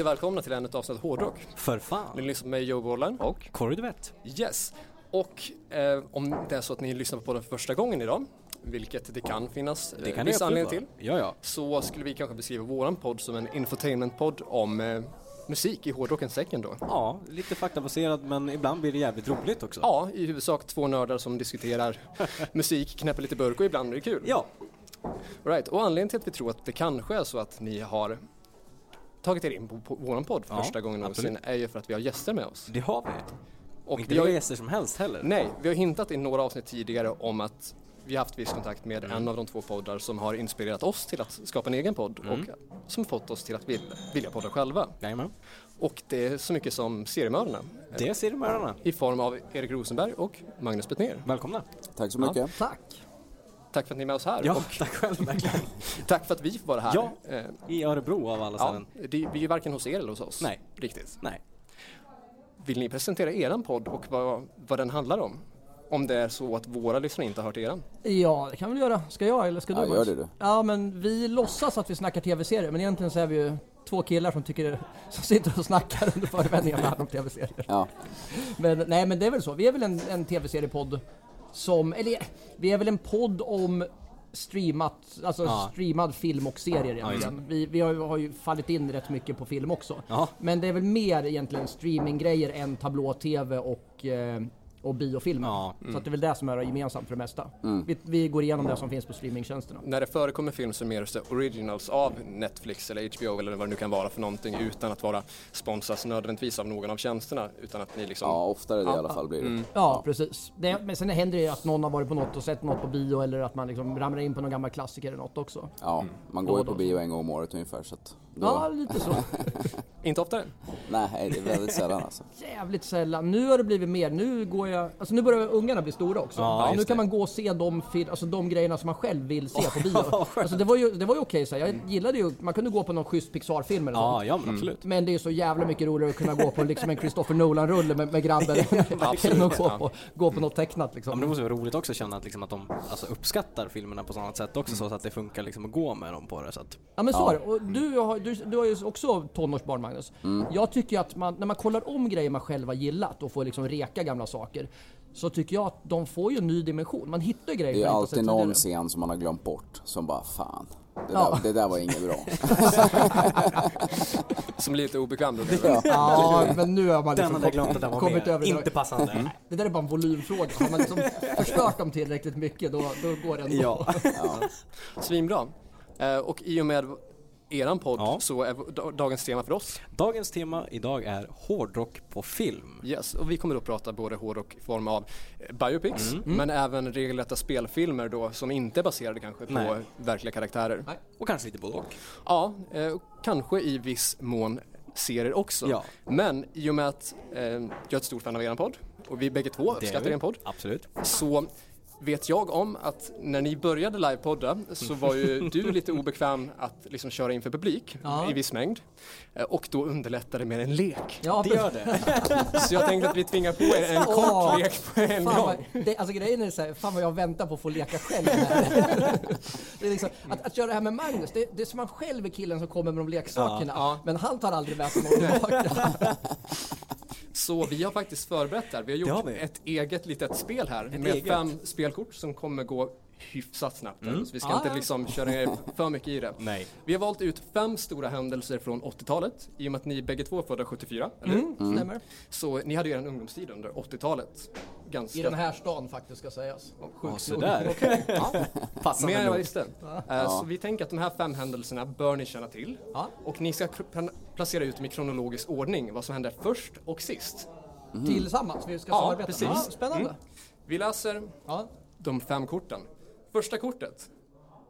Hej och välkomna till ännu ett avsnitt av Hårdrock. För Ni fan. lyssnar på mig Joe Borland. Och Corey Duvett. Yes. Och eh, om det är så att ni lyssnar på den för första gången idag, vilket det kan finnas Det eh, kan det viss anledning till, Ja, ja. så skulle vi kanske beskriva våran podd som en infotainmentpodd om eh, musik i hårdrockens tecken då. Ja, lite faktabaserad men ibland blir det jävligt roligt också. Ja, i huvudsak två nördar som diskuterar musik, knäpper lite burk och ibland är det kul. Ja, Right. Och anledningen till att vi tror att det kanske är så att ni har tagit er in på, på våran podd för Ja, första gången någonsin är ju för att vi har gäster med oss. det har vi. Och inte vi har, gäster som helst heller. nej, vi har hintat i några avsnitt tidigare om att vi har haft viss kontakt med Mm. en av de två poddar som har inspirerat oss till att skapa en egen podd Mm. och som fått oss till att vilja, vilja podda själva. Jajamän. Och det är så mycket som seriemördarna Det ser de här. i form av Erik Rosenberg och Magnus Betnér. Välkomna. Tack så mycket. Tack! Tack för att ni är med oss här Ja, och tack själv verkligen. tack för att vi får vara här. Ja. Eh, I Örebro av alla ja, ställen. det, vi är ju varken hos er eller hos oss. Nej. Riktigt. Nej. Vill ni presentera eran podd och vad, vad den handlar om? Om det är så att våra lyssnare inte har hört eran. Ja, det kan vi göra. Ska jag eller ska du? Ja, gör det du. Ja, men vi låtsas att vi snackar tv-serier, men egentligen så är vi ju två killar som tycker som sitter och snackar under förevändning om tv-serier. Ja, Men nej, men det är väl så. Vi är väl en, en tv-seriepodd som, eller vi är väl en podd om streamat, alltså Ja. streamad film och serier egentligen. vi vi har, har ju fallit in rätt mycket på film också. Ja. Men det är väl mer egentligen streaminggrejer än tablå-tv och, eh, och biofilmer. Ja. Så att det är väl det som är gemensamt för det mesta. Vi, vi går igenom det som finns på streamingtjänsterna. När det förekommer film så är originals av Netflix eller HBO eller vad det nu kan vara för någonting utan att vara sponsras nödvändigtvis av någon av tjänsterna utan att ni liksom ja oftare det i alla fall blir det. Ja, precis. Det, men sen händer det ju att någon har varit på något och sett något på bio eller att man liksom ramlar in på någon gammal klassiker eller något också. Ja, man går ju på bio en gång om året ungefär så att då, Ja, lite så. Inte oftare. Nej, det är väldigt sällan alltså. Jävligt sällan. Nu har det blivit mer. Nu går jag... Alltså nu börjar ungarna bli stora också. Ja, nu just kan det. man gå och se de, alltså de grejerna som man själv vill se på bio. alltså det var ju, det var ju okej så här. Jag gillade ju, man kunde gå på någon schysst Pixar-film eller Ja, sånt. ja men absolut. Men det är så jävla mycket roligare att kunna gå på liksom en Christopher Nolan-rulle med, med grabben. än att gå på, gå på något tecknat Ja, liksom. men det måste vara roligt också att känna att, liksom, att de alltså, uppskattar filmerna på sådant sätt också så att det funkar liksom, att gå med dem på det. Så att, Ja men så är det. Och du har, du, du har ju också tonårsbarn Magnus. Mm. Jag tycker att man, när man kollar om grejer man själv har gillat och får liksom reka gamla saker. Så tycker jag att de får ju en ny dimension. Man hittar grejer Det är alltid någon scen som man har glömt bort som bara fan. Det, Ja. där, det där var inget bra. Som lite obekväm då. kanske. Ja. Ja, men nu har man den liksom hade jag glömt att den var kommit över Inte det. passande. Det där är bara en volymfråga. Har man liksom förstört dem tillräckligt mycket då, då går det ändå. Ja. Svinbra. Eh, och i och med eran podd Ja. så är dagens tema för oss Dagens tema idag är hårdrock på film. Yes, och vi kommer då prata både hårdrock i form av eh, biopics men även regelrätta spelfilmer då som inte är baserade kanske på Nej. verkliga karaktärer. Nej. Och kanske lite både och. Ja, eh, kanske i viss mån serier också. Ja. Men i och med att eh, jag är ett stort fan av er podd och vi bägge två uppskattar er podd Absolut. så vet jag om att när ni började livepodda så var ju du lite obekväm att liksom köra inför publik Ja. i viss mängd eh, och då underlättade med en lek. Ja, Det gör det. Så jag tänkte att vi tvingar på er en kort lek på en gång. vad, det, alltså grejen är så här, fan vad jag väntar på att få leka själv det är liksom, att, att göra det här med Magnus, det, det är som man själv är killen som kommer med de leksakerna. Ja. Men han tar aldrig med sig något tillbaka. Så vi har faktiskt förberett här. Vi har Det har gjort vi. ett eget litet spel här med eget. fem spelkort som kommer gå hyfsat snabbt. här. Så vi ska Ja, inte ja. liksom köra ner för mycket i det. Nej. Vi har valt ut fem stora händelser från 80-talet i och med att ni bägge två är födda 74, eller? Mm, stämmer. Så ni hade ju en ungdomstid under 80-talet. Ganska... I den här stan faktiskt ska sägas. Ja, sådär. Ja, Passande mer än jag nog. visste. Eh, Så vi tänker att de här fem händelserna bör ni känna till. Ja. Och ni ska placera ut dem i kronologisk ordning, vad som hände först och sist. Tillsammans, vi ska Ja, samarbeta. precis. Ja, spännande. Mm. Vi läser Ja. de fem korten. Första kortet.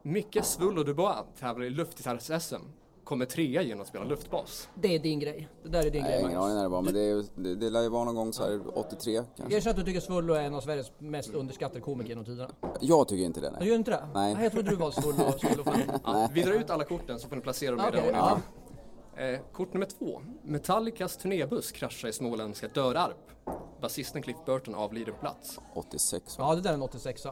Micke Svullo Dubois tävlar i luftgitarrs-SM. Kommer trea genom att spela luftbas. Det är din grej. Det där är din Jag har grej ingen aning när det var men det, är, ju- det, det lär ju vara någon gång så här 83 kanske. Erkänn att du tycker Svullo är en av Sveriges mest underskattade komiker genom tiderna. Jag tycker inte det Du nej. gör inte det? Nej. Jag trodde du var Svullo. Svullo fan. Ja, vi drar ut alla korten så får ni placera dem i den ja. ordningen. Eh, kort nummer två. Metallicas turnébuss kraschar i småländska Dörarp. Basisten Cliff Burton avlider på plats. 86 va? ja, det där är en 86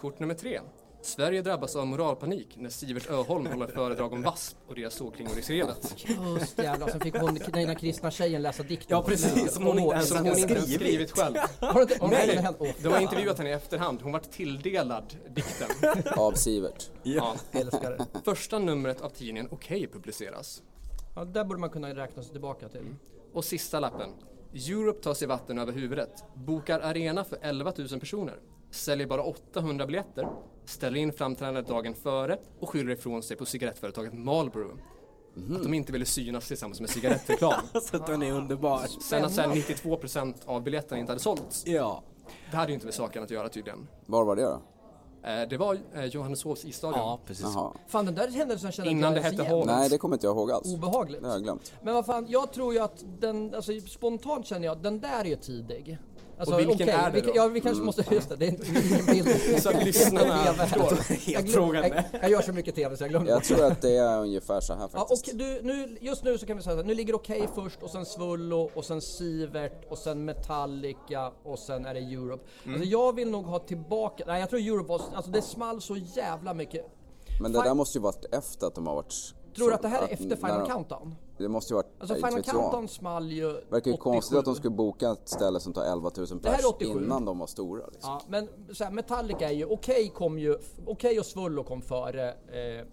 Kort nummer tre. Sverige drabbas av moralpanik när Sivert Öholm håller föredrag om VASP och deras sågklingor i skrevet. Just jävlar, sen fick hon den kristna tjejen läsa dikten. Ja, precis, som hon inte ens Som hon inte ens skrivit. skrivit själv. Har du inte, har du Nej? Åh, de har intervjuat henne i efterhand. Hon vart tilldelad dikten. Av Sivert. Ja. älskar det. Första numret av tidningen Okej publiceras. Ja, där borde man kunna räkna sig tillbaka till. Och sista lappen. Europe tar sig vatten över huvudet. Bokar arena för 11 000 personer. Säljer bara 800 biljetter. Ställer in framträdandet dagen före och skyller ifrån sig på cigarettföretaget Marlboro. Att de inte ville synas tillsammans med cigarettreklam. Så att den är underbar. Sen att sen 92% av biljetterna inte hade sålts. Ja. Det hade ju inte med saken att göra tydligen. Var var det då? Eh, Det var eh, Johanneshovs isstadion. Ja, precis. Jaha. Fan den där händelsen känner Innan jag det hette Hollands. Nej, det kommer inte jag ihåg alls. Obehagligt. Det har jag glömt. Men vad fan, jag tror ju att den, alltså spontant känner jag, den där är ju tidig. Alltså, Och vilken okej, är det då? Ja, vi kanske måste, just det, det är inte ingen bild. Så att lyssnarna förstår. Jag, glöm, frågande. jag, jag gör så mycket TV så jag glömmer. Jag tror att det är ungefär så här Ja, faktiskt. och du, nu, just nu så kan vi säga så här, nu ligger Okej först och sen Svullo och sen Sivert och sen Metallica och sen är det Europe. Mm. Alltså jag vill nog ha tillbaka, nej jag tror Europe var, alltså det small så jävla mycket. Men det Fi- där måste ju varit efter att de har varit... Tror du att det här är efter Final Countdown? Det måste ju varit... Alltså Final. Countdown small ju Verkar ju 87. konstigt att de skulle boka ett ställe som tar 11 000 Det här är pers 87. innan de var stora. Liksom. Ja, men så här, Metallica är ju, Okej kom ju, Okej och Svullo kom före, eh,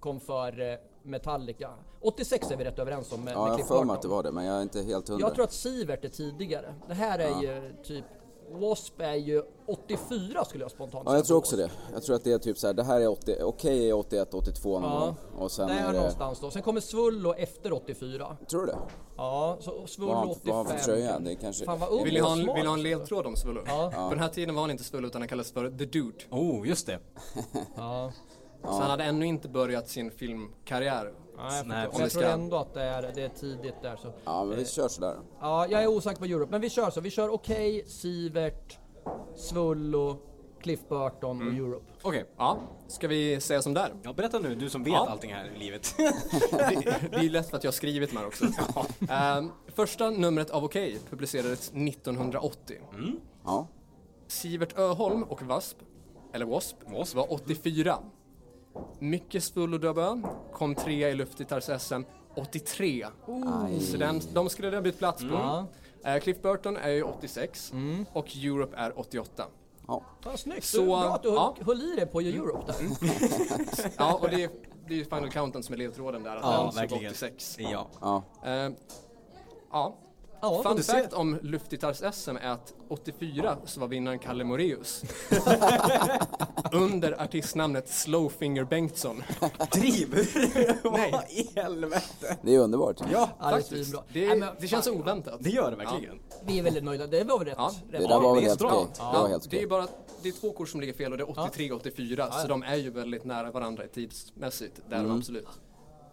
kom före Metallica. 86 är vi rätt överens om med, Ja, med jag har för mig att det var det, men jag är inte helt hundra. Jag tror att Sivert är tidigare. Det här är ju typ, W.A.S.P är ju 84 skulle jag spontant Ja, jag säga tror också det. Jag tror att det är typ så här, det här är 80, okej är 81, 82 någon Ja. Och sen Där är det... någonstans då. Sen kommer Svullo efter 84. Tror du det? Ja, så Svullo Vad har han- 85. vad har han för tröja? Det är kanske- Fan vad ung Vill ni ha en, vill ha en ledtråd om Svullo? Ja. På den här tiden var han inte Svullo utan han kallades för The Dude. Oh, just det. Ja. Så han hade ännu inte börjat sin filmkarriär. Nej, jag, Nej, jag vi tror ändå att det är, det är tidigt där så. Ja, men vi kör sådär. Ja, jag är osäker på Europe, men vi kör så. Vi kör Okej, Sivert, Svullo, Cliff Burton Mm. och Europe. Okej. Ja, ska vi säga som där? Ja, berätta nu, du som vet Ja. allting här i livet. Det, det är ju lätt för att jag har skrivit de här också. Ehm, första numret av Okej publicerades 1980. Ja. Sivert Öholm och Wasp, eller W.A.S.P, var 84. Micke Svullodöbö kom trea i luftgitarrs-SM 83. Så den, de skulle det ha bytt plats på. Ja. Eh, Cliff Burton är ju 86 och Europe är 88. ja. Fan, snyggt! Så, Bra att du ja. höll i dig på Europe där. Ja, och det är, det är Final Countdown som är ledtråden där, att Ja, den såg verkligen. 86. ja. ja. Eh, ja. Ja, Fun fact om luftgitarrs-SM är att 84 så var vinnaren Kalle Moreus. Under artistnamnet Slowfinger Bengtsson. Nej. Vad i helvete? Det är underbart. Ja, det Faktiskt. svinbra. Det, Nej, men det känns fan, oväntat. det gör det verkligen. Vi är väldigt nöjda. Det var väl rätt? Ja. Det där var det väl är helt bra. okej. Det var helt det är bara det är två kort som ligger fel och det är 83 och 84 så de är ju väldigt nära varandra tidsmässigt. Det är Mm. absolut.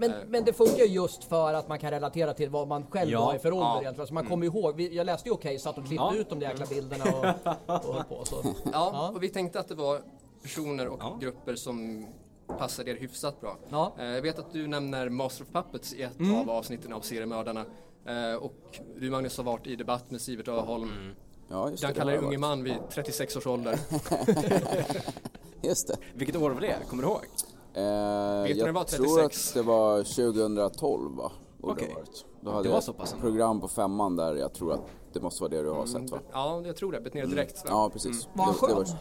Men, Eh. men det funkar ju just för att man kan relatera till vad man själv Ja. var i för ålder Ja. egentligen. Så man kommer ju ihåg, vi, jag läste ju Okej, satt och klippte Ja. ut de där jäkla bilderna och, och höll på så. Ja, och vi tänkte att det var personer och Ja. grupper som passade er hyfsat bra. Ja. Eh, Jag vet att du nämner Master of Puppets i ett Mm. av avsnitten av seriemördarna. Eh, Och du Magnus har varit i debatt med Sivert Öholm. Mm. Ja, just Han kallar dig unge man vid 36 års ålder. Just det. Vilket år var det? Kommer du ihåg? Eh, jag det var tror 36? att det var 2012 va? Okej. det varit. Då hade var så pass ett program på femman där jag tror att det måste vara det du har sett va? Ja, jag tror det. Bytt ner direkt. va? Ja, precis. Var han Det- det skön?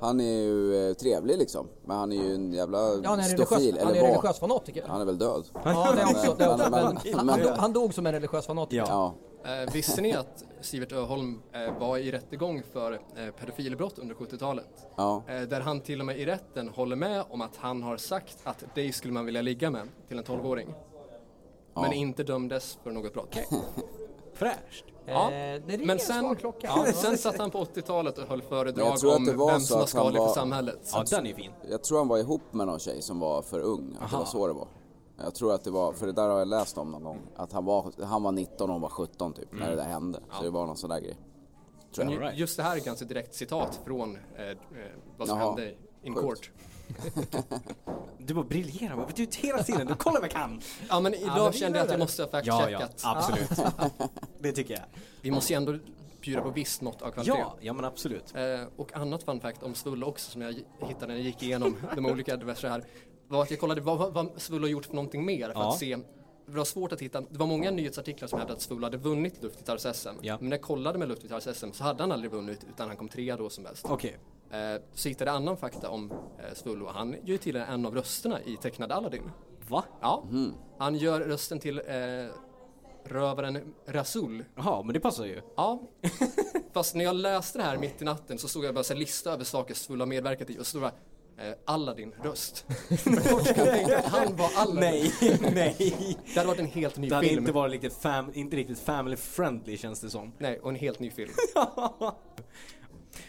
Han är ju eh, trevlig liksom. Men han är ju en jävla Ja, han är stofil. religiös, han är var. religiös fanatiker. Han är väl död? Ja, det är. Det. Men, Men- han, men- han, dog, han dog som en religiös fanatiker. Ja. Ja. Eh, visste ni att Sivert Öholm eh, var i rättegång för eh, pedofilbrott under 70-talet? Ja. Eh, där han till och med i rätten håller med om att han har sagt att dig skulle man vilja ligga med till en 12-åring. Men inte dömdes för något brott. Fräscht. Ja. Men en sen, ja, sen satt han på 80-talet och höll föredrag jag tror att det om var vem som var skadlig var- för samhället. Ja, den är fin. Jag tror han var ihop med någon tjej som var för ung. Att det var så det var. Jag tror att det var, för det där har jag läst om någon gång. Att han var, han var 19 och hon var 17 typ när det där hände. Så det var någon sån där grej. Tror Men jag. right. just det här är ganska direkt citat från eh, eh, vad som Jaha. hände in Sjukt. court. Du bara briljerar bara. Du hela tiden. Du kollar vad jag kan. Ja men idag men vi kände jag att jag det. måste ha Ja, ja. fact-checkat. Absolut. Det tycker jag. Vi måste ju ändå bjuda på visst mått av kvalitet. Ja, ja men absolut. Eh, och annat fun fact om Svulla också som jag hittade när jag gick igenom de olika diverse här var att jag kollade vad, vad, Svulla har gjort för någonting mer för Ja. att se det var svårt att hitta, det var många nyhetsartiklar som hävdade att Svulla hade vunnit luftgitarrs-SM. Ja. Men när jag kollade med luftgitarrs-SM så hade han aldrig vunnit utan han kom trea då som bäst. Okej. Eh, så hittade jag annan fakta om eh, Svullo. Han är ju tydligen en av rösterna i tecknad Aladdin. Va? Ja, han gör rösten till eh, rövaren Rasul. Jaha, men det passar ju. Ja, fast när jag läste det här mitt i natten så såg jag bara en lista över saker Svullo har medverkat i och så stod det eh, Aladdin röst. Folk kan tänka att han var Aladdin. Nej, nej. Det hade varit en helt ny Det hade film. inte varit riktigt, fam inte riktigt family friendly känns det som. Nej, och en helt ny film.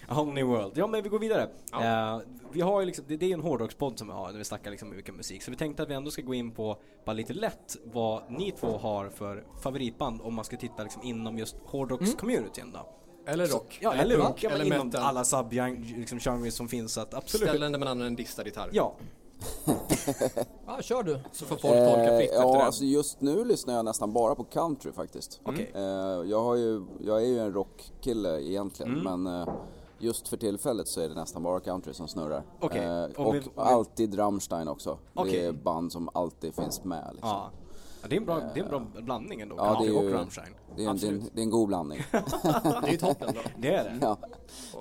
A whole new world. Ja men vi går vidare. Ja. Eh, vi har ju liksom, det, det är en hårdrockspodd som vi har där vi snackar liksom mycket musik. Så vi tänkte att vi ändå ska gå in på, bara lite lätt, vad ni två har för favoritband om man ska titta liksom inom just hårdrocks-communityn då. Eller rock. Ja, eller punk, eller inom metal. alla sub-genres liksom, som finns. Så att absolut. Ställen där man använder en distad gitarr. Ja, Ja, kör du. Så får folk tolka fritt Eh, efter ja, det. alltså just nu lyssnar jag nästan bara på country faktiskt. Okej. Eh, jag, har ju, jag är ju en rockkille egentligen, Mm. men eh, just för tillfället så är det nästan bara country som snurrar. Okej, Eh, om och vi- vi- alltid Rammstein också. Okej. Det är band som alltid finns med. Liksom. ja. Ja det, är en bra, det är en bra blandning ändå. Ja, det country är ju- och Rammstein. Det är, en, det, är en, det är en god blandning. Det är toppen då. Det är det. ja.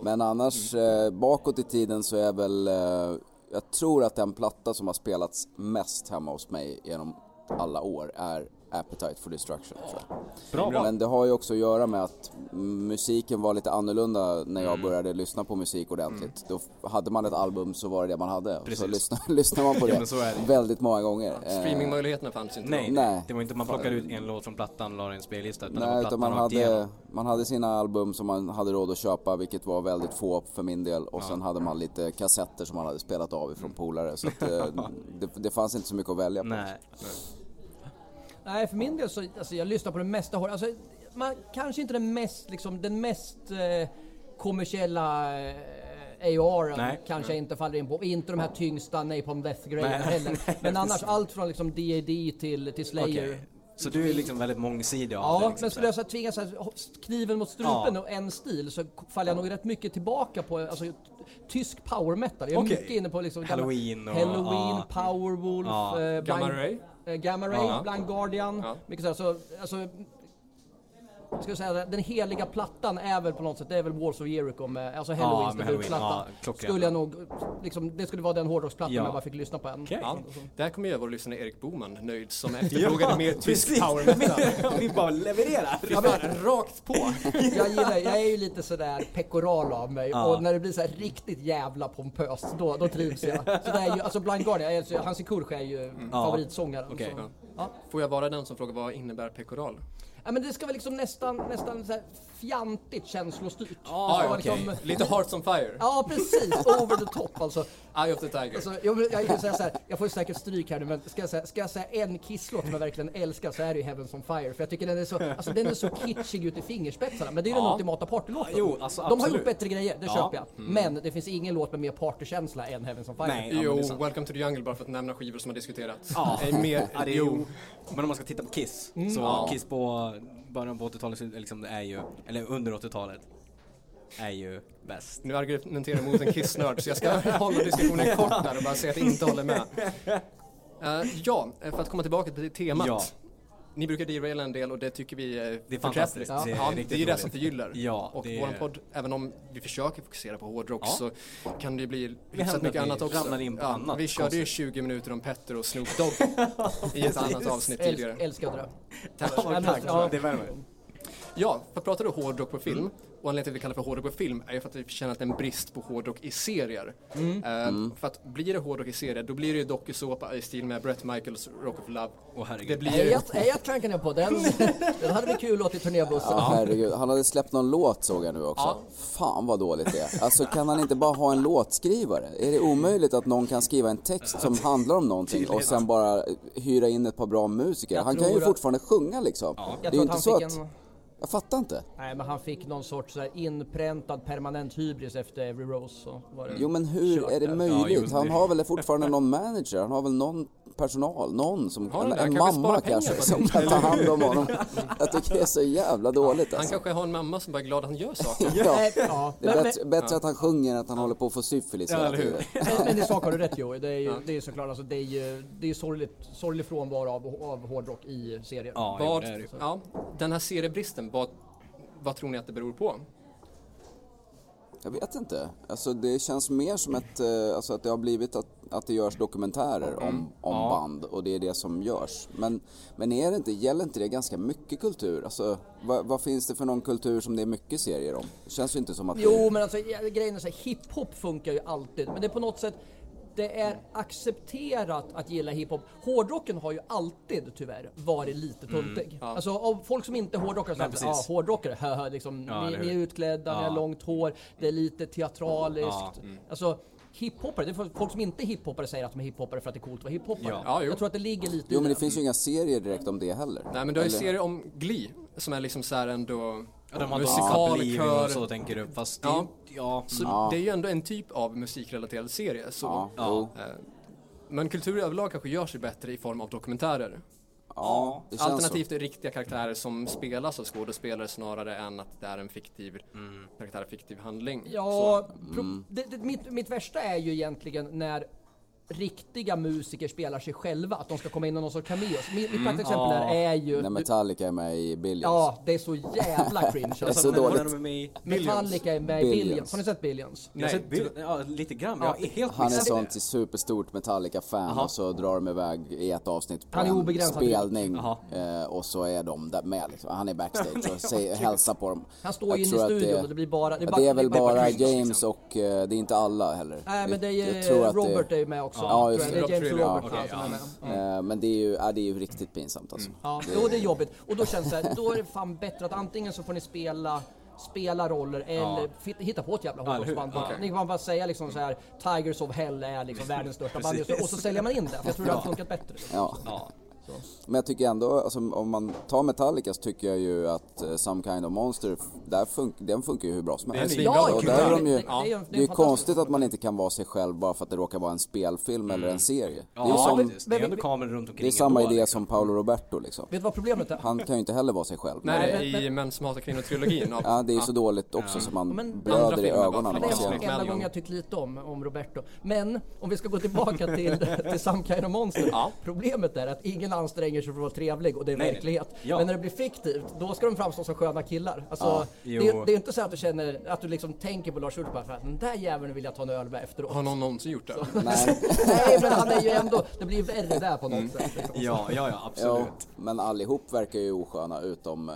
Men annars, eh, bakåt i tiden så är väl, eh, jag tror att den platta som har spelats mest hemma hos mig genom alla år är Appetite for Destruction. Tror jag. Bra. Men det har ju också att göra med att musiken var lite annorlunda när Mm. jag började lyssna på musik ordentligt. Då f- hade man ett album så var det det man hade. Och Så Precis. lyssnade, lyssnade man på Ja, det är det. väldigt många gånger. Eh, Streamingmöjligheterna fanns inte Nej, då. Nej. det var inte man plockade ut en låt från plattan och la en spellista. Utan Nej, utan man igenom. hade, man hade sina album som man hade råd att köpa, vilket var väldigt få för min del. Och sen hade man lite kassetter som man hade spelat av ifrån polare. Så att, eh, det, det fanns inte så mycket att välja på. Nej. Nej, för min del så, alltså jag lyssnar på det mesta hårt. Alltså, man, kanske inte den mest, liksom, den mest eh, kommersiella eh, AOR Nej. kanske jag inte faller in på. Inte de här tyngsta Napalm Death-grejerna Nej. heller. Nej, Men annars allt från liksom D.A.D. till, till Slayer. Okej. Så du är liksom väldigt mångsidig av det, Ja, liksom, men skulle jag så tvingas kniven mot strupen Ja. och en stil så faller jag nog rätt mycket tillbaka på alltså, tysk power metal. Jag är Okej. mycket inne på liksom Halloween och- Halloween, ja. Powerwolf, Ja. eh, Gamma Ray. Eh, Gamma Ray, Ja. Blind Guardian. Ja. Mycket så, här, så alltså, jag skulle säga den heliga plattan är väl på något sätt, det är väl Walls of Jericho med, alltså Halloweens med Halloween. debutplatta. Ja, skulle jag nog, liksom, det skulle vara den hårdrocksplattan Ja. om jag bara fick lyssna på en. Okej. Ja, där kommer ju vår lyssnare Erik Boman nöjd som efterfrågade mer tysk power metal. Vi bara levererar. Ja, men, rakt på. Jag gillar, jag är ju lite sådär pekoral av mig Ja. och när det blir så här riktigt jävla pompöst då, då trivs jag. Så det är ju, alltså Blind Guardian, jag är- Hansi Kursch är ju favoritsångaren. Okej. så. Ja. Ja. Får jag vara den som frågar vad innebär pekoral? Ja, men det ska vara liksom nästan, nästan så här fjantigt känslostyrt. Ah, vara okej. liksom- Lite Hearts on Fire. Ja precis, over the top alltså. Eye of the Tiger. alltså jag, jag, kan säga så här, jag får säkert stryk här nu men ska jag säga, ska jag säga en kisslåt som jag verkligen älskar så är det ju Heavens on Fire. För jag tycker den är så, alltså den är så kitschig ut i fingerspetsarna. Men det är ju den Ja. ultimata partylåten. Jo, alltså, De har gjort bättre grejer, det Ja. köper jag. Men det finns ingen låt med mer partykänsla än Heavens on Fire. Nej. Jo. Welcome to the Jungle bara för att nämna skivor som har diskuterats. Ja. Mer, Ja, det är, jo. Men om man ska titta på Kiss, så Ja. Kiss på början på 80-talet, så liksom är ju, eller under 80-talet, är ju bäst. Nu argumenterar jag mot en kissnörd så jag ska hålla diskussionen kort där och bara säga att jag inte håller med. Eh, ja, för att komma tillbaka till temat. Ja. Ni brukar deraila en del och det tycker vi är Det är fantastiskt. förträffligt. Det är Ja, det är ju det roligt. som förgyller. Ja, och det är- våran podd, även om vi försöker fokusera på hårdrock Ja. så kan det ju bli hyfsat mycket annat också. in på annat vi körde ju konstigt. 20 minuter om Petter och Snoop Dogg i ett annat avsnitt tidigare. älskar att dra. Tack. Ja, Tack, ja. det värmer. Ja, för att prata då hårdrock på film, och anledningen till att vi kallar det för hårdrock på film är ju för att vi känner att det är en brist på hårdrock i serier. Eh, För att blir det hårdrock i serier, då blir det ju dokusåpa i stil med Brett Michaels Rock of Love. Åh herregud. Det blir Ejat, Ejat klankar jag på, den, den hade vi kul åt i turnébussen. Ja, herregud. Han hade släppt någon låt såg jag nu också. Ja. Fan vad dåligt det är. Alltså kan han inte bara ha en låtskrivare? Är det omöjligt att någon kan skriva en text som handlar om någonting och sen bara hyra in ett par bra musiker? Jag Han kan ju att- fortfarande sjunga liksom. Jag Det är ju inte så att... en... Jag fattar inte. Nej men han fick någon sorts så här inpräntad permanent hybris efter Every Rose. Så var det Jo men hur är det möjligt? Han har väl fortfarande någon manager? Han har väl någon personal, någon som, en, han en Han kanske mamma kanske, som kan ta hand om honom. Jag tycker det är så jävla dåligt Han alltså. kanske har en mamma som bara är glad att han gör saker. Ja, det är bättre, bättre att han sjunger än att han håller på att få syfilis Ja, hela tiden. Men, men i sak har du rätt Joey. Det är ju Ja. det är såklart alltså, det är ju det är sorgligt, sorglig frånvaro av, av hårdrock i serier. Ja, Vad, ja, den här seriebristen, vad, vad tror ni att det beror på? Jag vet inte. Alltså det känns mer som ett, eh, alltså att det har blivit att, att det görs dokumentärer om, om Ja. band och det är det som görs. Men, men är det inte, gäller inte det ganska mycket kultur? Alltså vad, vad finns det för någon kultur som det är mycket serier om? Det känns ju inte som att Jo, det... men alltså grejen är så här, hiphop funkar ju alltid. Men det är på något sätt, det är accepterat att gilla hiphop. Hårdrocken har ju alltid tyvärr varit lite tuntig. ja. Alltså av folk som inte är hårdrockare, så ja precis. hårdrockare, haha, liksom, Ja, ni, ni är utklädda, ni Ja. har långt hår, det är lite teatraliskt. Ja, Alltså hiphoppare, det är folk som inte är hiphoppare säger att de är hiphoppare för att det är coolt att vara hiphoppare. Ja. Ja. Jag tror att det ligger lite Jo men det finns ju inga serier direkt om det heller. Nej men du har ju serier om Glee som är liksom så här ändå Ja, de har musikal, musikal, kör. och så tänker du. Fast det är Ja. ja. Så Ja. det är ju ändå en typ av musikrelaterad serie. Så, Ja, Ja. eh, men kultur överlag kanske gör sig bättre i form av dokumentärer. ja Alternativt är riktiga karaktärer som spelas av skådespelare snarare än att det är en fiktiv karaktär, fiktiv handling. Ja, Mm. det, det, mitt, mitt värsta är ju egentligen när riktiga musiker spelar sig själva, att de ska komma in i någon sorts cameos. Mitt, mitt praktexempel Ja. är ju... När Metallica är med i Billions. Ja, det är så jävla cringe. Det är Alltså, så dåligt. är med Metallica är med i Billions. Billions. Har ni sett Billions? Nej, sett bild, ja, lite grann. är helt Han är sånt superstort Metallica-fan och så drar de iväg i ett avsnitt på Han är en spelning eh, och så är de där med liksom. Han är backstage och säger, hälsar på dem. Han står ju inne i studion det- och det blir bara... Ja, det är väl bara James liksom. och eh, det är inte alla heller. Nej men det är Robert är ju med också. Ja, just det är det. James och Rob Robert Trujillo, ja, är eh, Men det är ju, ja, det är ju riktigt pinsamt alltså. Ja, jo det är jobbigt. Och då känns det här, då är det fan bättre att antingen så får ni spela spela roller eller fit- hitta på ett jävla hårdrocksband. Okej. Ni kan bara säga liksom så här Tigers of Hell är liksom världens största band just och så säljer man in det. För jag tror det hade funkat bättre. Ja. Ja. Men jag tycker ändå, alltså, om man tar Metallica så tycker jag ju att eh, Some Kind of Monster, där fun- den funkar ju hur bra som Det är helst. svinbra och där är de ju, det, det, är ju- konstigt att man inte kan vara sig själv bara för att det råkar vara en spelfilm eller en serie. Det är Ja, som. Det är ändå kameror runt omkring det är samma idé liksom. som Paolo Roberto liksom. Vet du vad problemet är? Han kan ju inte heller vara sig själv. Nej, men- i Män som hatar kvinnor-trilogin. Ja, det är ju så dåligt också så man Men- blöder i ögonen Det är den enda gången jag tyckt lite om, om Roberto. Men om vi ska gå tillbaka till, till Some Kind of Monster. Ja. Problemet är att ingen anstränger sig för att vara trevlig och det är Nej, nej. verklighet. Ja. Men när det blir fiktivt, då ska de framstå som sköna killar. Alltså, Ja, det, det är inte så att du känner att du liksom tänker på Lars Ulrich bara för att den där jäveln vill jag ta en öl med efteråt. Har någon någonsin gjort det? Nej, Nej men han är ju ändå, det blir ju värre där på något sätt. Liksom. Ja, ja, ja, ja, absolut. men allihop verkar ju osköna utom eh,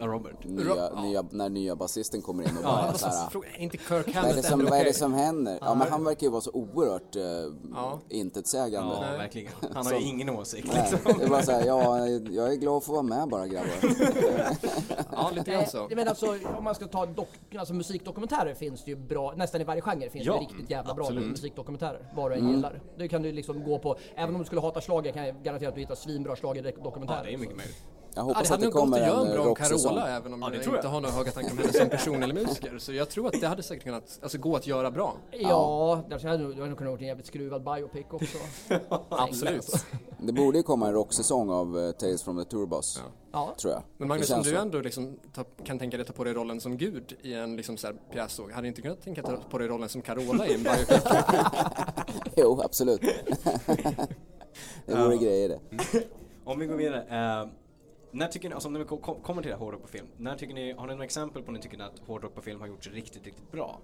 Ja, Robert. nya, nya, när nya basisten kommer in och bara är så här, Fråga, är inte Kirk vad är, det Hammett som, vad är det som händer? Ja men han verkar ju vara så oerhört eh, Ja. intetsägande. Ja, verkligen. Han har ju ingen åsikt Nej, liksom. Det är bara såhär, ja, jag är glad att få vara med bara grabbar. Ja, lite grann så. Men alltså om man ska ta dok, alltså, musikdokumentärer finns det ju bra, nästan i varje genre finns Ja, det riktigt jävla bra absolut. musikdokumentärer. Vad du än Mm. gillar. Det kan du liksom gå på, även om du skulle hata schlager kan jag garantera att du hittar svinbra schlagerdokumentärer. Ja, det är mycket möjligt. Jag Ja, hoppas det att hade det nog gått kommer att göra en en bra rocksäsong. Carola även om Ja, det jag tror inte jag. har några höga tankar om henne som person eller musiker. Så jag tror att det hade säkert kunnat alltså, gå att göra bra. Ja, där hade du hade nog kunnat gjort en jävligt skruvad biopic också. Absolut. Det borde ju komma en rocksäsong av eh, Tales from the Tourbus, Ja. tror jag. Men Magnus, om du så. ändå liksom ta, kan tänka dig ta på dig rollen som gud i en liksom så här pjäs så, hade du inte kunnat tänka dig ta på dig rollen som Carola i en biopic? Jo, absolut. det vore grejer det. Om vi går vidare. Eh, när tycker ni, alltså om vi ko- kom- kommer till det här hårdrock på film. När tycker ni, har ni några exempel på när ni tycker att hårdrock på film har gjort sig riktigt, riktigt bra?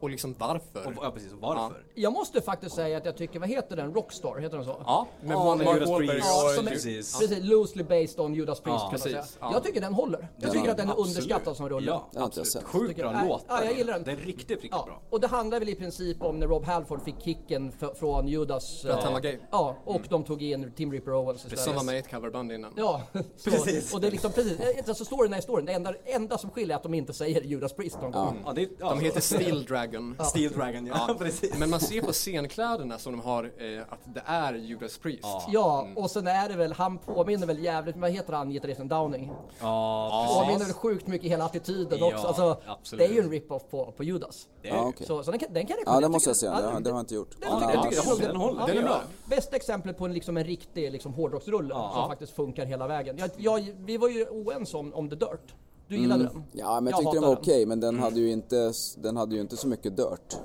Och liksom varför? Och, ja precis, och varför? Jag måste faktiskt säga att jag tycker, vad heter den? Rockstar, heter den så? Ja, med Ja, Mark Judas Wahlberg Priest. Ja, som är, precis. precis. loosely based on Judas Priest Ja, kan man säga. precis. Ja. Jag tycker den håller. Jag tycker att den är absolut. underskattad som rulle. Ja, jag absolut. Sjukt bra nej, låt. ja, jag gillar den. Den är riktigt, riktigt Ja, bra. och det handlar väl i princip om när Rob Halford fick kicken f- från Judas... För att eh, han var gay. Ja, och de tog in Tim Ripper Owens istället. Som var med i ett coverband innan. Ja, Precis. och det är liksom precis, alltså storyn är storyn. Det enda, enda som skiljer är att de inte säger Judas Priest någon gång. Ja, det, ja, De heter Still Steel Dragon. Steel Dragon, ja, precis. Men man ser på scenkläderna som de har eh, att det är Judas Priest. Ja. Ja, och sen är det väl, han påminner väl jävligt, vad heter han gitarristen Downing? Ja, Påminner precis. väl sjukt mycket i hela attityden Ja, också. Alltså, absolut. det är ju en rip-off på, på Judas. Ja, ju- okej. Så, så den, kan, den kan jag Ja, det måste jag se. Det, har- det har jag inte gjort. Den ja, jag- jag håller- den håller. Den är bra. Bästa exemplet på en, liksom, en riktig liksom, hårdrocksrulle som faktiskt funkar hela vägen. Jag, jag, vi var ju oense om, om The Dirt. Du gillade den? Ja, men jag Jag tyckte den var okej, men den hade, ju inte, den hade ju inte så mycket dirt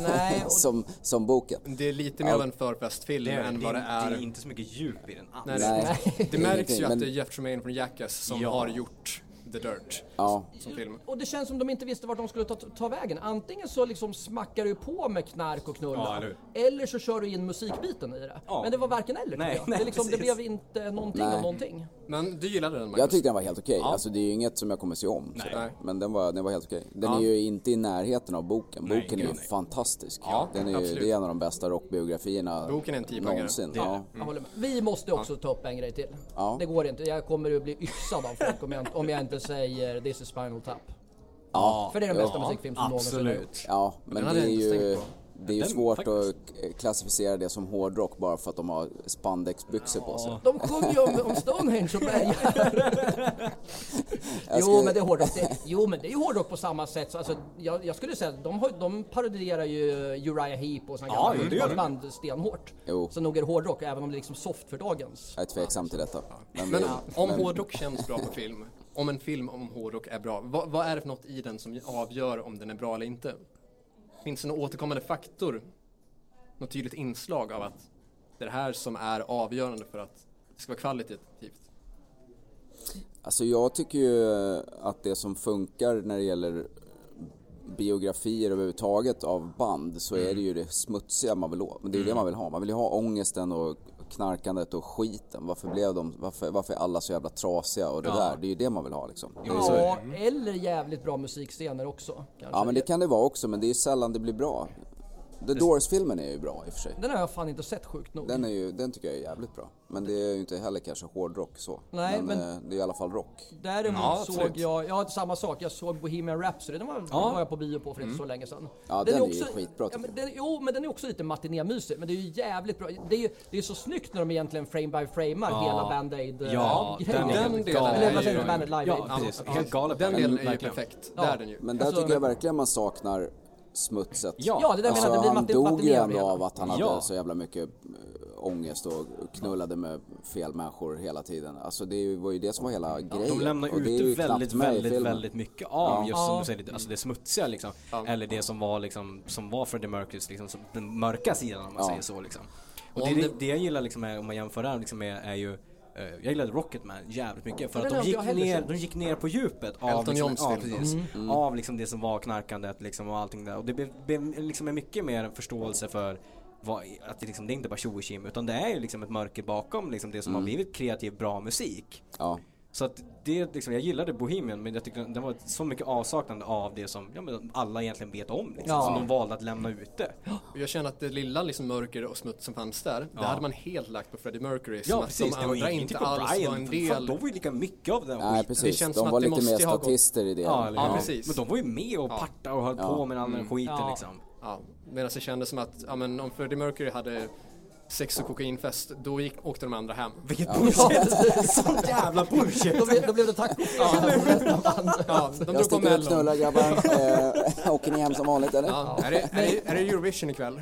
Nej, som, som boken. Det är lite mer av en förfestfilm Det än det, vad det är, det är inte så mycket djup i den alls. Nej, Nej, Det märks ju att men- det är Jeff Tremaine från Jackass som Ja. har gjort The Dirt Ja, som film. och det känns som de inte visste vart de skulle ta, ta vägen. Antingen så liksom smackar du på med knark och knulla. Ja, eller eller så kör du in musikbiten i det. Ja. Men det var varken eller. Nej, nej, det, liksom, det blev inte någonting Nej. av någonting. Men du gillade den Marcus? jag tyckte den var helt okej. Ja. Alltså det är ju inget som jag kommer se om. Nej. Men den var, den var helt okej. Den Ja. är ju inte i närheten av boken. Nej, Boken är ju nej. fantastisk. Ja, den är ju, det är en av de bästa rockbiografierna Boken är en någonsin. Det är Ja. Jag håller med. Vi måste också ta upp en grej till. Ja. Det går inte. Jag kommer att bli yxad av folk om jag, om jag inte säger This is Spinal Tap. Ja. För det är den Ja. bästa musikfilm som någonsin har gjorts. Ja, men Den det är ju, det är ju Den svårt faktiskt. att klassificera det som hårdrock bara för att de har spandexbyxor på sig. De sjunger ju om, om Stonehenge och bergar. Jag Jo skulle- men det är hårdrock. Det, jo men det är ju hårdrock på samma sätt. Så, alltså, jag, jag skulle säga att de, har, de parodierar ju Uriah Heep och sådana Ja, gamla band stenhårt. Jo. Så nog är det hårdrock även om det är liksom soft för dagens. Jag är tveksam till detta. Men, Men om men- hårdrock känns bra på film, om en film om hårdrock är bra, vad, vad är det för något i den som avgör om den är bra eller inte? Finns det någon återkommande faktor? Något tydligt inslag av att det är det här som är avgörande för att det ska vara kvalitativt? Alltså jag tycker ju att det som funkar när det gäller biografier överhuvudtaget av band så är det ju det smutsiga man vill ha. Men det är ju det man vill ha. Man vill ju ha ångesten och knarkandet och skiten. Varför blev de, varför, varför är alla så jävla trasiga och det där. Det är ju det man vill ha liksom. Ja, eller jävligt bra musikscener också. Kanske. Ja men det kan det vara också men det är ju sällan det blir bra. The Doors-filmen är ju bra i och för sig. Den har jag fan inte sett sjukt nog. Den, är ju, den tycker jag är jävligt bra. Men det är ju inte heller kanske hårdrock så. Nej, men, men- eh, det är i alla fall rock. Däremot Ja, såg absolut. jag, ja samma sak, jag såg Bohemian Rhapsody, den var, Ja. var jag på bio på för inte så länge sedan. Ja, den är ju skitbra, ja, men den, Jo men den är också lite matinémysig, men det är ju jävligt bra. Det är ju det är så snyggt när de egentligen frame by framar Ja. hela Band-Aid eh, Ja, den, den den delen är Eller vad ju- du, Bandit Live Ja, Aid? precis. Helt galet. Den delen är ju perfekt, Ja. där är den ju. Men där Alltså, tycker jag verkligen man saknar smutset. Ja. Ja, det där Alltså, menar jag, det blir han dog ju det ändå av att han hade Ja. så jävla mycket äh, ångest och knullade med fel människor hela tiden. Alltså det var ju det som var hela grejen. De lämnar Och det ju ut väldigt, väldigt, väldigt mycket av just som Ja. du säger, alltså det smutsiga liksom. Eller det som var liksom, som var Freddie Mercurys liksom, som den mörka sidan om man Ja. säger så liksom. Och det, det, det- det jag gillar liksom är, om man jämför där liksom är, är ju eh, jag gillade Rocketman jävligt mycket för att de gick, ner, de gick ner på djupet av, liksom, film. precis, Mm. av liksom det som var knarkandet liksom och allting där. Och det blev, blev liksom en mycket mer förståelse för vad, att det, liksom, det är inte bara tjo utan det är ju liksom ett mörker bakom liksom det som Mm. har blivit kreativ bra musik. Ja. Så att det liksom, jag gillade Bohemian men jag tyckte den var så mycket avsaknad av det som ja, men alla egentligen vet om liksom. Ja. Som de valde att lämna ute. Jag känner att det lilla liksom mörker och smuts som fanns där, det hade man helt lagt på Freddie Mercury. som Ja att precis, de det var andra inte på alls Brian. var en Fan, del. de var ju lika mycket av den Nej skiten. precis, känns de som var att det lite mer måste ha gått- statister i det. Ja, Ja, ja, precis. Men de var ju med och Ja. partade och höll Ja. på med all den skiten Ja. liksom. Ja, medan det kändes som att ja, men om Freddie Mercury hade sex och kokainfest, då gick, åkte de andra hem. Vilket bullshit! Sånt jävla bullshit! Då, blev- då blev det taco ja. Ja, de Jag drog på Mellon. knullar grabbar. Eh, åker ni hem som vanligt eller? Ja, är, det, är, det, är det Eurovision ikväll?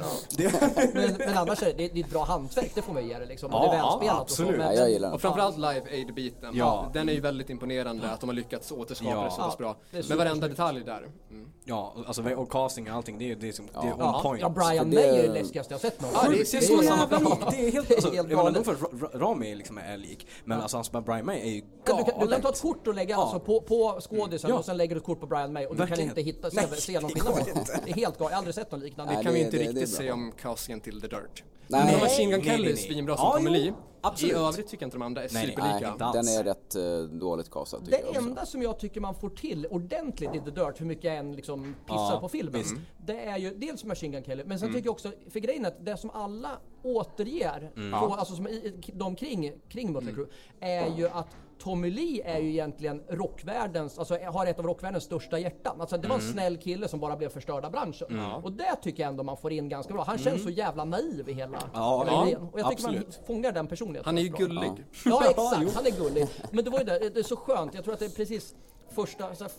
men, men annars är det, det är ett bra hantverk, det får man ge det liksom. Och det är Ja, välspelat och så. absolut. Men, Ja, jag gillar den. Och framförallt Live Aid-biten. Ja. Den är ju väldigt imponerande att de har lyckats återskapa Ja. det så pass Ja, bra. det är Med varenda detalj där. Mm. Ja, alltså och casting och allting, det är, det är, som, det är on ja, point. ja, Brian det- May är det läskigaste jag sett någon Ja, det gång. ser Det så är samma jävla lik. Det är helt, alltså, helt galet. för Ra- Ra- Rami liksom är lik. Men alltså hans Brian May är ju Men Du kan, du kan ta galet. ett kort och lägga Ja. alltså, på, på skådisen Ja. och sen lägger du ett kort på Brian May och du kan Verkligen. inte hitta, se, Nej, se någon det skillnad. på det. Det är helt galet, jag har aldrig sett något liknande. Det kan vi inte riktigt säga om castingen till The Dirt. Nej. Men Machine Gun Kelly är svinbra som Ja, Tommy Lee. Absolut. I övrigt tycker jag inte de andra är Nej, superlika. Nej, inte alls. den är rätt eh, dåligt castad tycker Det jag också. enda som jag tycker man får till ordentligt i The Dirt, hur mycket jag än liksom pissar Ja, på filmen, det är ju dels Machine Gun Kelly, men sen tycker jag också, för grejen är att det som alla återger, på, alltså som i, de kring, kring Mötley Crüe, är ju att Tommy Lee är ju egentligen rockvärldens, alltså har ett av rockvärldens största hjärtan. Alltså det var en snäll kille som bara blev förstörd av branschen. Och det tycker jag ändå man får in ganska bra. Han känns så jävla naiv i hela, Ja, ja, idén. Och jag tycker man absolut. fångar den personligheten. Han är ju gullig. Ja exakt, han är gullig. Men det var ju det, det är så skönt. Jag tror att det är precis första, här,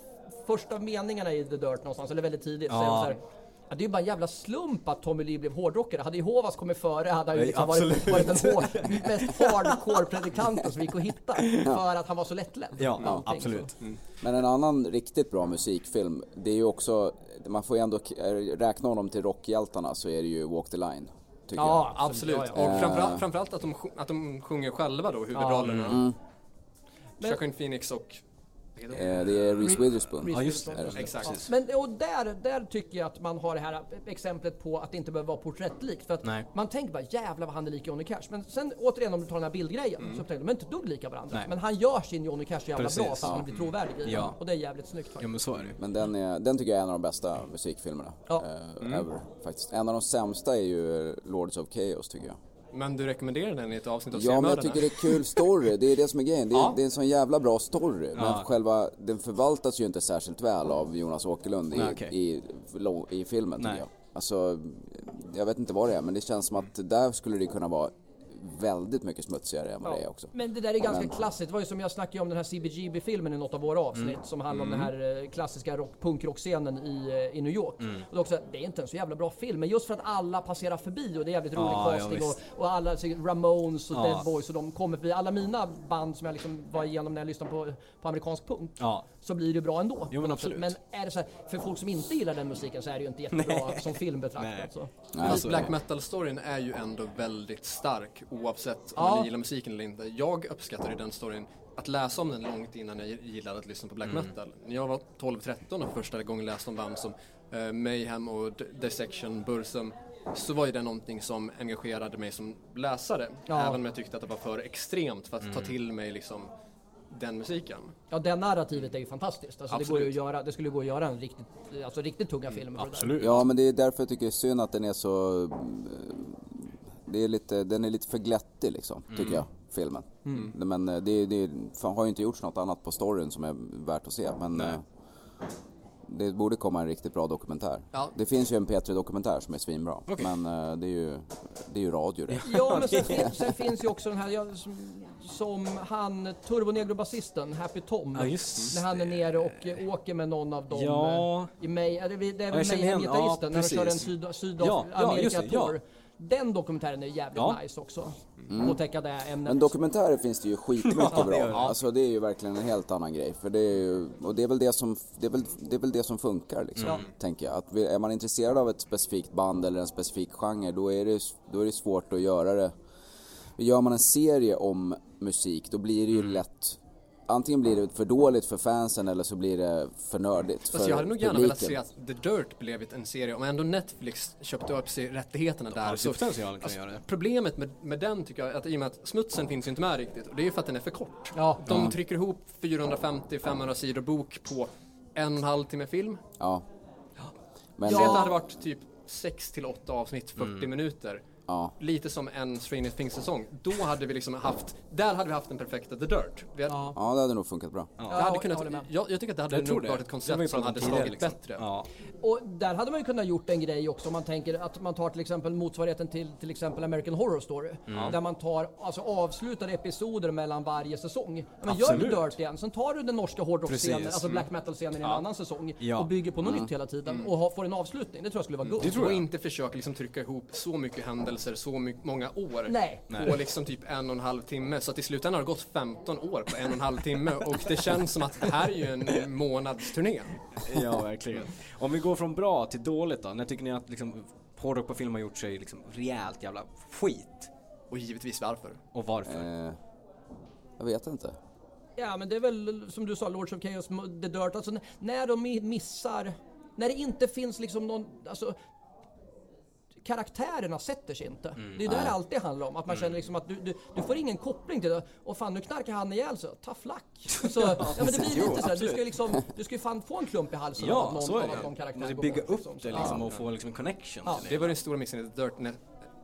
första meningarna i The Dirt någonstans, eller väldigt tidigt. Ja. så Ja, det är ju bara en jävla slump att Tommy Lee blev hårdrockare. Hade Jehovas kommit före hade han ju liksom varit, varit den hår, mest hardcore predikanten som gick att hitta. För att han var så lättledd. Ja, Allting, absolut. så. Men en annan riktigt bra musikfilm, det är ju också, man får ju ändå räkna honom till rockhjältarna så är det ju Walk the Line. Ja, Absolut. Ja, ja. Och framförallt, framförallt att, de, att de sjunger själva då, huvudrollerna. Mm. Men- Joaquin Phoenix och... Eh, det är Reese Witherspoon. Ja, just Är det. det. Exakt. Men och där, där tycker jag att man har det här exemplet på att det inte behöver vara porträttlikt. För att Nej. man tänker bara jävlar vad han är lik Johnny Cash. Men sen återigen om du tar den här bildgrejen så upptäcker du de är inte dugg lika varandra. Nej. Men han gör sin Johnny Cash så jävla Precis, bra så att ja. han blir trovärdig i. Ja. Och det är jävligt snyggt Ja faktiskt. men så är det. Men den, är, den tycker jag är en av de bästa musikfilmerna. Ja. eh, ever, faktiskt. En av de sämsta är ju Lords of Chaos tycker jag. Men du rekommenderar den i ett avsnitt av Ja men jag tycker det är kul story, det är det som är grejen. Det är, Ja. det är en sån jävla bra story. Ja. Men själva, den förvaltas ju inte särskilt väl av Jonas Åkerlund i, Nej, okej. i, i filmen Nej. tycker jag. Alltså, jag vet inte vad det är men det känns som att där skulle det kunna vara väldigt mycket smutsigare än vad det är också. Men det där är ganska Men- klassiskt. Det var ju som jag snackade om den här CBGB-filmen i något av våra avsnitt Mm. som handlar om den här eh, klassiska rock, punkrockscenen i, eh, i New York. Mm. Och det, är också, det är inte en så jävla bra film, men just för att alla passerar förbi och det är jävligt rolig Ja, ja, casting visst. och, och alla, så Ramones och Ja. Dead Boys och de kommer förbi. Alla mina band som jag liksom var igenom när jag lyssnade på, på amerikansk punk. Ja. Så blir det bra ändå. Jo, men absolut. Men är det så här, för folk som inte gillar den musiken så är det ju inte jättebra som film Nej. betraktat. Så. Nej, Fast så är black metal-storyn är ju ändå väldigt stark oavsett om Ja. man gillar musiken eller inte. Jag uppskattar ju den storyn att läsa om den långt innan jag gillade att lyssna på black Mm. metal. När jag var 12-13 och första gången läste om band som eh, Mayhem och D- Dissection, Bursum så var ju det någonting som engagerade mig som läsare. Ja. Även om jag tyckte att det var för extremt för att Mm. ta till mig liksom den musiken. Ja, det narrativet är ju fantastiskt. Alltså, det, går ju att göra, det skulle gå att göra en riktigt, alltså, riktigt tunga film. det där. Absolut. Ja men det är därför jag tycker det är synd att den är så... Det är lite, den är lite för glättig liksom, tycker jag, filmen. Men eh, det, det har ju inte gjorts något annat på storyn som är värt att se. Men eh, det borde komma en riktigt bra dokumentär. Ja. Det finns ju en P3-dokumentär som är svinbra. Men eh, det är ju, det är ju radio det. Ja, men sen, fin, sen finns ju också den här som, som han, Turbonegro-basisten, Happy Tom. Ja, just när han är nere och åker med någon av dem Ja. i mig, är det, är väl igen- Mayhem-gitarristen, ja, när de kör en syd, Ja, Sydamerika ja, Den dokumentären är jävligt Ja. nice också. Och täcka det ämnet. Men dokumentärer finns det ju skitmycket bra. Alltså det är ju verkligen en helt annan grej. För det är ju, och det är väl det som, det är väl, det är väl det som funkar liksom, Ja. tänker jag. Att är man intresserad av ett specifikt band eller en specifik genre, då är det, då är det svårt att göra det. Gör man en serie om musik, då blir det ju lätt Antingen blir det för dåligt för fansen eller så blir det för nördigt för jag hade nog gärna velat se publiken. att The Dirt blev en serie, om ändå Netflix köpte upp sig rättigheterna där. Ja, så kan Alltså, göra det. Problemet med, med den tycker jag, att i och med att smutsen finns ju inte med riktigt, och det är ju för att den är för kort. Ja. De trycker ihop 450-500 sidor bok på en och en halv timme film. Ja. Men Säg att det det, hade varit typ 6 till 8 avsnitt, 40 Mm. minuter. Ja. Lite som en Stranger Things-säsong. Då hade vi liksom haft, där hade vi haft den perfekta The Dirt. Hade, Ja. ja, det hade nog funkat bra. jag hade kunnat, jag, jag tycker att det hade Jag nog varit ett koncept som hade slagit liksom. bättre. Ja. Och där hade man ju kunnat gjort en grej också om man tänker att man tar till exempel motsvarigheten till till exempel American Horror Story. Mm. Där man tar alltså avslutade episoder mellan varje säsong. Men gör du Absolut. Dirt igen, sen tar du den norska hårdrock-scenen, Precis. alltså black metal-scenen i en annan säsong Ja. och bygger på något nytt hela tiden och har, får en avslutning. Det tror jag skulle vara guld. Och inte försöka liksom trycka ihop så mycket händelser, så många år. Nej. På liksom typ en och en halv timme. Så att i slutändan har det gått 15 år på en och en halv timme. Och det känns som att det här är ju en månadsturné. Ja, verkligen. Om vi går från bra till dåligt då. När tycker ni att liksom, hårdrock på film har gjort sig liksom rejält jävla skit? Och givetvis varför. Och varför? Eh, jag vet inte. Ja men det är väl som du sa, Lords of Chaos, The Dirt, alltså när de mi- missar, när det inte finns liksom någon, alltså karaktärerna sätter sig inte. Mm. Det är där det alltid handlar om. Att man känner liksom att du, du, du får ingen koppling till det. Och fan nu knarkar han ihjäl sig. Tough luck. Så, ja men det blir Jo, lite såhär, du ska ju liksom, du ska ju fan få en klump i halsen av Ja, att någon, så är av det att någon karaktär går bygga upp liksom. det liksom och få liksom en connection Ja. Det var den stora mixen i Dirt. När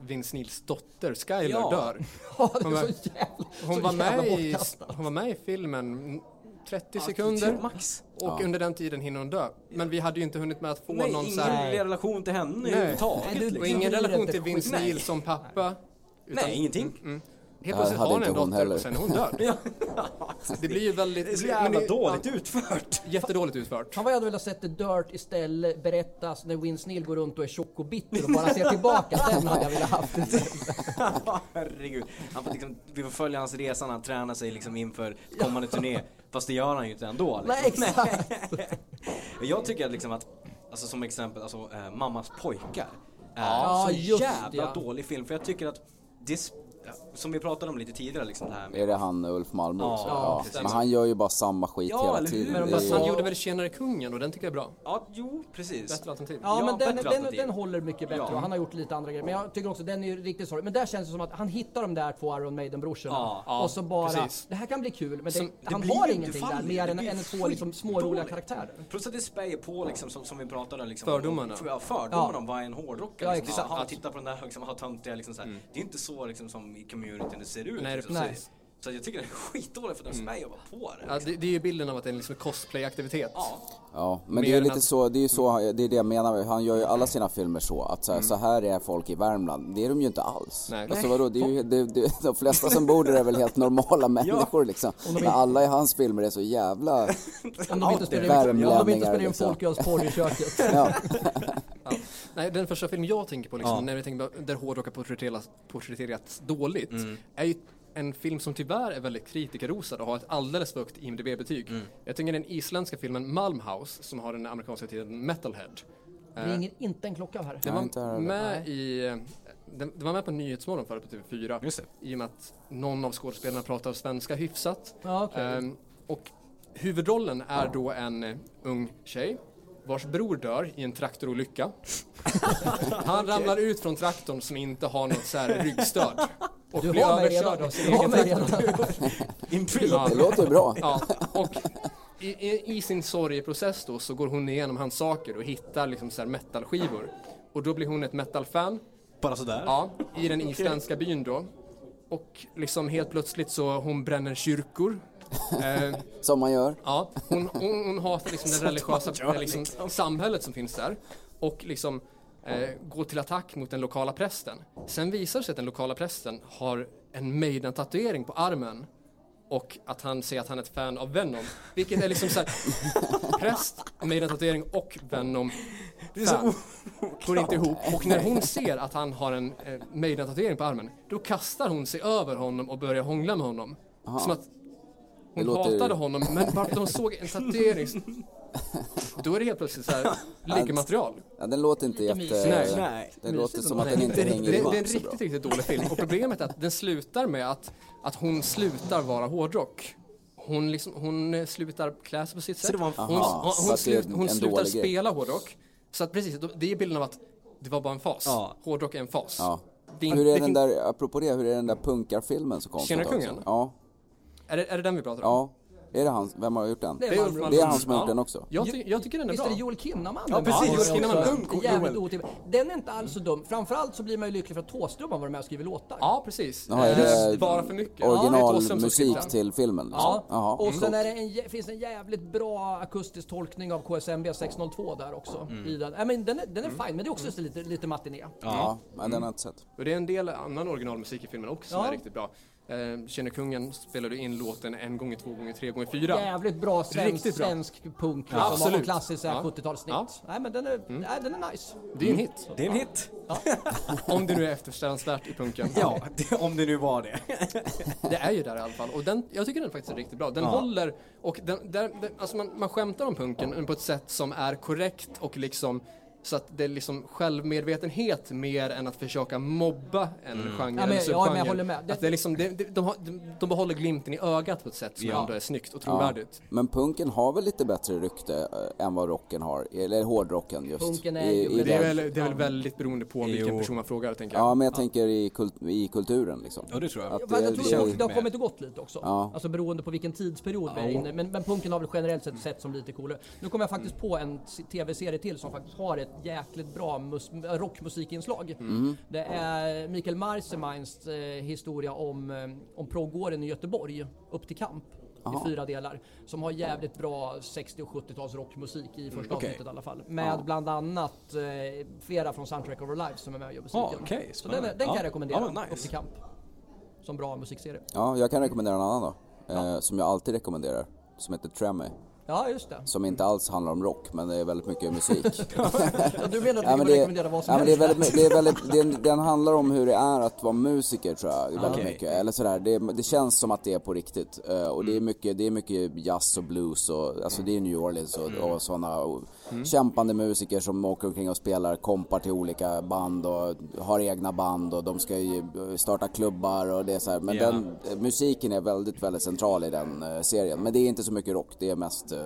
Vince Neils dotter Skyler Ja. dör. Ja, det Hon var- så jävla, Hon var, med i, hon var med i filmen mm, 30 Ja, sekunder Max. och Ja. under den tiden hinner hon dö. Men vi hade ju inte hunnit med att få Nej, någon ingen så här, relation till henne Nej. överhuvudtaget. Nej, du- och liksom. ingen relation till Vince. Neil som pappa. Utan, Nej, ingenting. Mm. Helt Ja, plötsligt hade har hon en dotter heller. och sen är hon död. Ja. Det blir ju väldigt... Det är så jävla det- dåligt ja, utfört. Jättedåligt utfört. Fan vad jag hade velat sett The Dirt istället berättas när Vince Neil går runt och är tjock och bitter och bara ser tillbaka. Den hade jag velat haft. Herregud. Han får liksom, vi får följa hans resa när han tränar sig liksom inför kommande turné. Fast det gör han ju inte ändå. Nej Liksom. exakt. Men Jag tycker att liksom att, alltså som exempel, alltså äh, Mammas pojkar är Ja, så just jävla ja. dålig film. För jag tycker att det, som vi pratade om lite tidigare liksom det här med Är det han Ulf Malmro? Ja, ja. Men han gör ju bara samma skit Ja, hela tiden. Men är- han gjorde väl Tjenare Kungen och den tycker jag är bra. Ja, jo precis. Bättre alternativ. Ja, Ja, men den, den, alternativ. den håller mycket bättre Ja. och han har gjort lite andra grejer. Men jag tycker också den är riktigt sorglig. Men där känns det som att han hittar de där två Iron Maiden-brorsorna. Ja, ja, och så bara, precis. det här kan bli kul. Men det, Som- det han har ingenting faller där mer än, än två liksom, små roliga skitdåligt. karaktärer. Plus att det späger på liksom som, som vi pratade om liksom, Fördomarna. Om, fördomarna om vad en hårdrockare liksom, exakt. Jaha, titta på den där liksom, töntiga liksom så här. Det är inte så liksom som i communityn det ser ut. Nej, liksom, precis. Så, jag tycker det är skitdåligt för de späger bara på det. Ja, det, det är ju bilden av att det är liksom en cosplay-aktivitet. Ja. Ja, men Mer det är än lite att- så, det är ju så, det är det jag menar, han gör ju alla sina filmer så, att så här, Mm. så här är folk i Värmland. Det är de ju inte alls. Nej. Alltså vadå, det är ju, det, det, de flesta som bor där är väl helt normala människor liksom. Men alla i hans filmer är så jävla, Om de inte spelar in, Värmlänningar, om de inte spelar in liksom. folkölsporr i köket. ja. Ja. Nej, den första filmen jag tänker på liksom, Ja. när vi tänker på där hårdrock har porträtterats, porträtterats dåligt Mm. är ju en film som tyvärr är väldigt kritikerrosad och har ett alldeles för högt IMDB-betyg. Mm. Jag tänker den isländska filmen Malmhouse som har den amerikanska titeln Metalhead. Eh, Ringer inte en klocka här. Det här var med i, det, det var med på Nyhetsmorgon förut på TV4 Just det. i och med att någon av skådespelarna pratar svenska hyfsat. Ja, okej. Ehm, och huvudrollen är då en eh, ung tjej vars bror dör i en traktorolycka. Han ramlar ut från traktorn som inte har något så här ryggstöd. Och Du mig överkörd redan. av sin Du har egen mig traktor. Ja. Det låter bra. Ja, och i, i, i sin sorgeprocess då så går hon igenom hans saker och hittar liksom så här metalskivor. Och då blir hon ett metalfan, Bara sådär. ja, i den isländska byn då. Och liksom helt plötsligt så hon bränner kyrkor. Eh, Som man gör. Ja, hon, hon, hon hatar liksom det religiösa gör, liksom, liksom. samhället som finns där och liksom eh, går till attack mot den lokala prästen. Sen visar det sig att den lokala prästen har en Maiden-tatuering på armen och att han säger att han är ett fan av Venom. Vilket är liksom såhär, präst, Maiden-tatuering och Venom Det är så går inte ihop. Och när hon ser att han har en eh, Maiden-tatuering på armen, då kastar hon sig över honom och börjar hångla med honom. Som att hon Det låter- hatade honom, men bara hon såg en tatuering, då är det helt plötsligt så här. Ja, den låter inte jätte... Nej. Nej. Det låter som att den är, inte hänger det, är- det är en ihop riktigt, riktigt dålig film. Och problemet är att den slutar med att, att hon slutar vara hårdrock. Hon, liksom, hon eh, slutar klä sig på sitt sätt. hon, Aha, hon, hon, slut, hon slutar spela hårdrock. Så att precis, det är bilden av att det var bara en fas. Ja. Hårdrock är en fas. Ja. Det är, Hur det är den där, apropå det, hur är den där punkarfilmen som kom för Tjena ett tag kungen? Ja, är, det, är det den vi pratar om? ja. Är det han? Vem har gjort den? Det är. Ulf Det är han som har Ja. gjort den också? Jag, ty, jag tycker den är Visst bra. är det Joel Kinnaman? Ja, den precis? Joel Kinnaman. Jävligt Joel. otippat. Den är inte alls så dum. Framförallt så blir man ju lycklig för att Thåström har varit med och skrivit låtar. Ja, precis. Ja, är Eh, det bara för mycket. Ja, Originalmusik skriver. till filmen? Liksom. Ja, och sen coolt. är det en, finns det en jävligt bra akustisk tolkning av KSMB 602 där också. I den. I men den, är, den är fin, men det är också så lite, lite matiné. Ja, men den har jag inte sett. Och det är en del annan originalmusik i filmen också som Ja. är riktigt bra. Eh, Känner kungen spelar du in låten en gånger, två gånger, tre gånger, fyra. Jävligt bra svensk, Riktigt bra. svensk punk. Ja, Liksom, absolut. Av klassiskt Ja. 70-talssnitt. Ja. Nej men den är, nej, den är nice. Det är en hit. Det är en hit. Om det nu är eftersträvansvärt i punken. Ja, det, om det nu var det. Det är ju där i alla fall. Och den, jag tycker den faktiskt är riktigt bra. Den Ja. håller, och den, där, den, alltså man, man skämtar om punken på ett sätt som är korrekt och liksom så att det är liksom självmedvetenhet mer än att försöka mobba en genre Ja, men- eller ja, subgenre. men jag håller med. Det- Att det är liksom, det, det, de, de, de behåller glimten i ögat på ett sätt som Ja. ändå är snyggt och Ja. trovärdigt. Men punken har väl lite bättre rykte eh, än vad rocken har, eller hårdrocken just. Punken är I, i Det är väl, det är väl väldigt beroende på vilken person man frågar tänker jag. Ja, men jag tänker i, kult, i kulturen liksom. Ja, det tror jag. Att Men jag det- tror det- det, det har kommit och gått lite också. Ja. Alltså beroende på vilken tidsperiod vi är inne. Men, men punken har väl generellt sett sett som lite coolare. Nu kommer jag faktiskt på en tv-serie till som faktiskt har ett ett jäkligt bra mus- rockmusikinslag. Mm. Det är Mikael Marsemines eh, historia om, eh, om proggården i Göteborg, upp till kamp. I fyra delar. Som har jävligt bra 60 och 70-tals rockmusik i första okej. avsnittet i alla fall. Med bland annat eh, flera från Soundtrack of Our Lives som är med och gör musiken. Ja, okej, Så den, den kan jag Ja. rekommendera, Ja, men nice. upp till kamp. Som bra musikserie. Ja, jag kan rekommendera en annan då. Eh, som jag alltid rekommenderar. Som heter Tremmy. Ja, just det. Som inte alls handlar om rock, men det är väldigt mycket musik. Du menar att Ja, men det, rekommendera vad som ja, men det är helst? väldigt, my- det är väldigt, den, den handlar om hur det är att vara musiker tror jag, väldigt Okej. mycket. Eller sådär, det, det känns som att det är på riktigt. Eh, och Mm. det är mycket, det är mycket jazz och blues och, alltså det är New Orleans och, Mm. och sådana kämpande musiker som åker omkring och spelar kompar till olika band och har egna band och de ska ju starta klubbar och det är så här. Men Ja. den, eh, musiken är väldigt, väldigt central i den eh, serien. Men det är inte så mycket rock, det är mest eh,